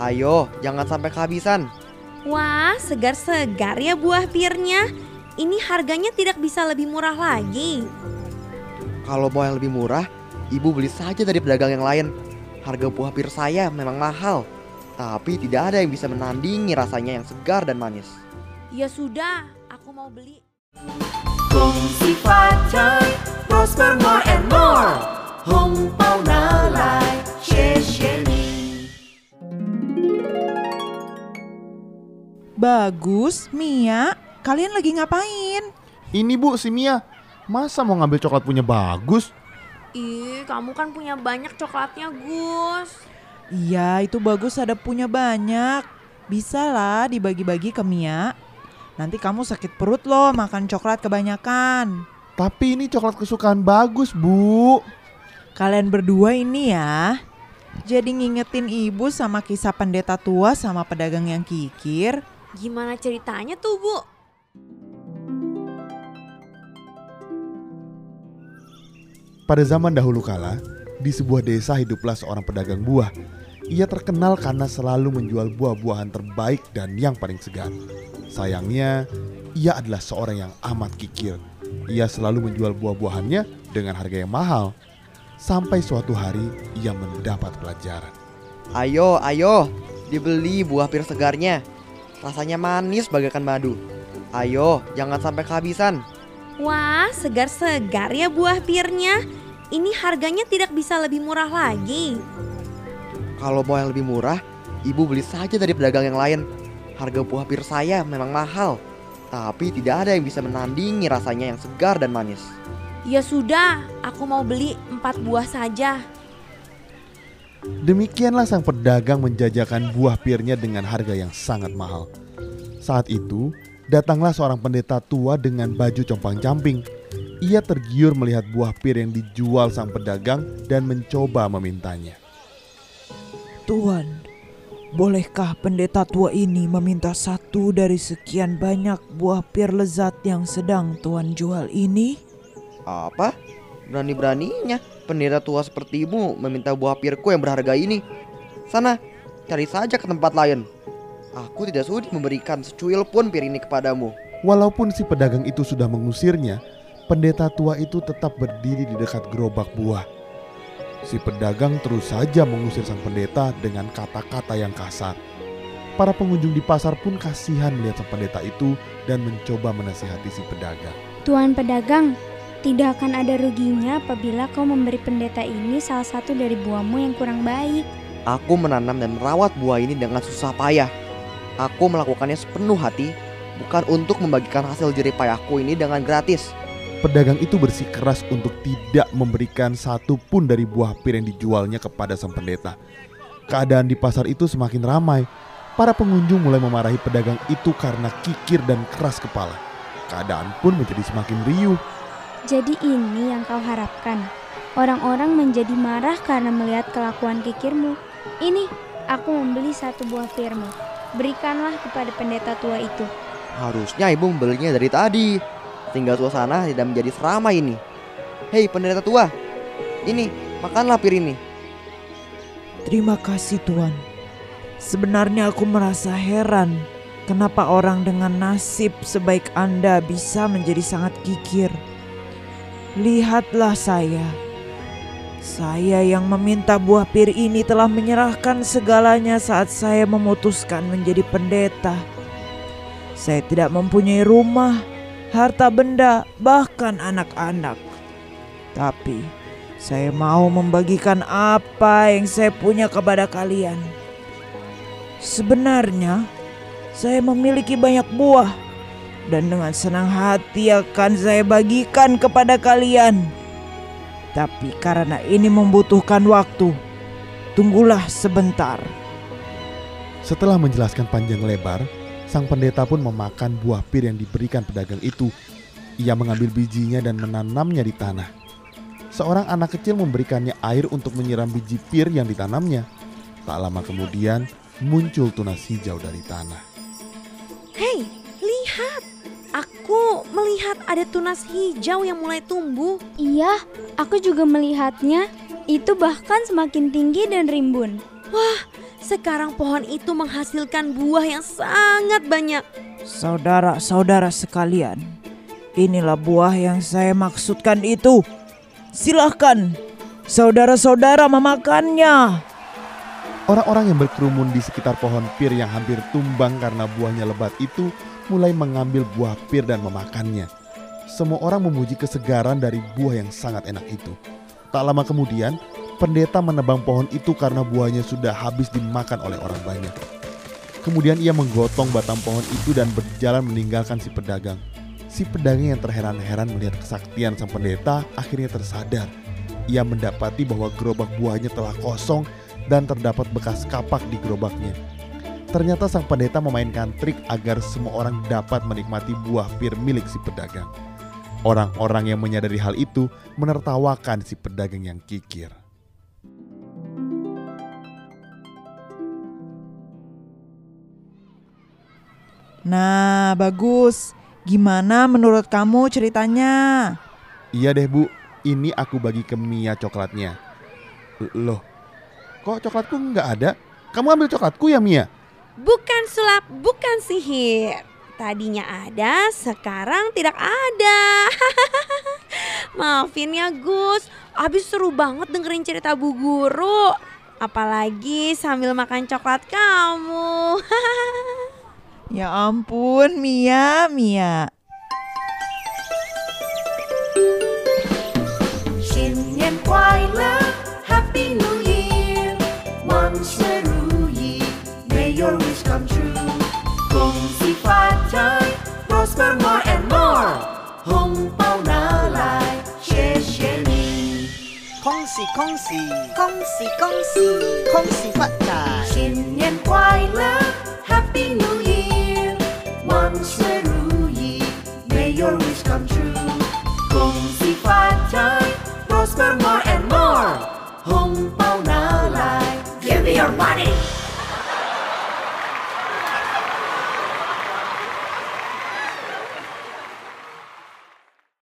Ayo, jangan sampai kehabisan. Wah, segar-segar ya buah pirnya. Ini harganya tidak bisa lebih murah lagi. Kalau mau yang lebih murah, ibu beli saja dari pedagang yang lain. Harga buah pir saya memang mahal, tapi tidak ada yang bisa menandingi rasanya yang segar dan manis. Ya sudah, aku mau beli. Kongsi facai Prosper more and more Hong Pao Na Bagus, Mia. Kalian lagi ngapain? Ini bu, si Mia. Masa mau ngambil coklat punya bagus? Ih, kamu kan punya banyak coklatnya, Gus. Iya, itu bagus ada punya banyak. Bisa lah dibagi-bagi ke Mia. Nanti kamu sakit perut loh makan coklat kebanyakan. Tapi ini coklat kesukaan bagus bu. Kalian berdua ini ya. Jadi ngingetin ibu sama kisah pendeta tua sama pedagang yang kikir. Gimana ceritanya tuh, Bu? Pada zaman dahulu kala, di sebuah desa hiduplah seorang pedagang buah. Ia terkenal karena selalu menjual buah-buahan terbaik dan yang paling segar. Sayangnya, ia adalah seorang yang amat kikir. Ia selalu menjual buah-buahannya dengan harga yang mahal. Sampai suatu hari ia mendapat pelajaran. Ayo, ayo, dibeli buah pir segarnya. Rasanya manis bagaikan madu. Ayo, jangan sampai kehabisan. Wah, segar-segar ya buah pirnya. Ini harganya tidak bisa lebih murah lagi. Kalau mau yang lebih murah, ibu beli saja dari pedagang yang lain. Harga buah pir saya memang mahal, tapi tidak ada yang bisa menandingi rasanya yang segar dan manis. Ya sudah, aku mau beli empat buah saja. Demikianlah sang pedagang menjajakan buah pirnya dengan harga yang sangat mahal. Saat itu, datanglah seorang pendeta tua dengan baju compang-camping. Ia tergiur melihat buah pir yang dijual sang pedagang dan mencoba memintanya. Tuan, bolehkah pendeta tua ini meminta satu dari sekian banyak buah pir lezat yang sedang Tuan jual ini? Apa? Berani-beraninya pendeta tua seperti ibu meminta buah pirku yang berharga ini. Sana, cari saja ke tempat lain. Aku tidak sudi memberikan secuil pun pir ini kepadamu. Walaupun si pedagang itu sudah mengusirnya, pendeta tua itu tetap berdiri di dekat gerobak buah. Si pedagang terus saja mengusir sang pendeta dengan kata-kata yang kasar. Para pengunjung di pasar pun kasihan melihat sang pendeta itu dan mencoba menasihati si pedagang. Tuan pedagang, tidak akan ada ruginya apabila kau memberi pendeta ini salah satu dari buahmu yang kurang baik. Aku menanam dan merawat buah ini dengan susah payah. Aku melakukannya sepenuh hati, bukan untuk membagikan hasil jerih payahku ini dengan gratis. Pedagang itu bersikeras untuk tidak memberikan satu pun dari buah pir yang dijualnya kepada sang pendeta. Keadaan di pasar itu semakin ramai. Para pengunjung mulai memarahi pedagang itu karena kikir dan keras kepala. Keadaan pun menjadi semakin riuh. Jadi ini yang kau harapkan. Orang-orang menjadi marah karena melihat kelakuan kikirmu. Ini, aku membeli satu buah firmu. Berikanlah kepada pendeta tua itu. Harusnya ibu membelinya dari tadi. Tinggal suasana tidak menjadi seramai ini. Hei pendeta tua, ini makanlah pir ini. Terima kasih Tuan. Sebenarnya aku merasa heran kenapa orang dengan nasib sebaik Anda bisa menjadi sangat kikir. Lihatlah saya. Saya yang meminta buah pir ini telah menyerahkan segalanya saat saya memutuskan menjadi pendeta. Saya tidak mempunyai rumah, harta benda, bahkan anak-anak. Tapi saya mau membagikan apa yang saya punya kepada kalian. Sebenarnya, saya memiliki banyak buah, dan dengan senang hati akan saya bagikan kepada kalian. Tapi karena ini membutuhkan waktu, tunggulah sebentar. Setelah menjelaskan panjang lebar, sang pendeta pun memakan buah pir yang diberikan pedagang itu. Ia mengambil bijinya dan menanamnya di tanah. Seorang anak kecil memberikannya air untuk menyiram biji pir yang ditanamnya. Tak lama kemudian, muncul tunas hijau dari tanah. Hei. Aku melihat ada tunas hijau yang mulai tumbuh. Iya, aku juga melihatnya. Itu bahkan semakin tinggi dan rimbun. Wah, sekarang pohon itu menghasilkan buah yang sangat banyak. Saudara-saudara sekalian, inilah buah yang saya maksudkan itu. Silahkan, saudara-saudara memakannya. Orang-orang yang berkerumun di sekitar pohon pir yang hampir tumbang karena buahnya lebat itu mulai mengambil buah pir dan memakannya. Semua orang memuji kesegaran dari buah yang sangat enak itu. Tak lama kemudian, pendeta menebang pohon itu karena buahnya sudah habis dimakan oleh orang banyak. Kemudian ia menggotong batang pohon itu dan berjalan meninggalkan si pedagang. Si pedagang yang terheran-heran melihat kesaktian sang pendeta akhirnya tersadar. Ia mendapati bahwa gerobak buahnya telah kosong dan terdapat bekas kapak di gerobaknya. Ternyata sang pendeta memainkan trik agar semua orang dapat menikmati buah pir milik si pedagang. Orang-orang yang menyadari hal itu menertawakan si pedagang yang kikir. Nah, bagus. Gimana menurut kamu ceritanya? Iya deh bu, ini aku bagi ke Mia coklatnya. Loh, kok coklatku nggak ada? Kamu ambil coklatku ya Mia? Bukan sulap, bukan sihir. Tadinya ada, sekarang tidak ada. Maafin ya Gus, abis seru banget dengerin cerita Bu Guru. Apalagi sambil makan coklat kamu. ya ampun, Mia, Mia. Shin Kuai 恭喜恭喜。恭喜恭喜。恭喜发财。新年快乐 happy new year 万岁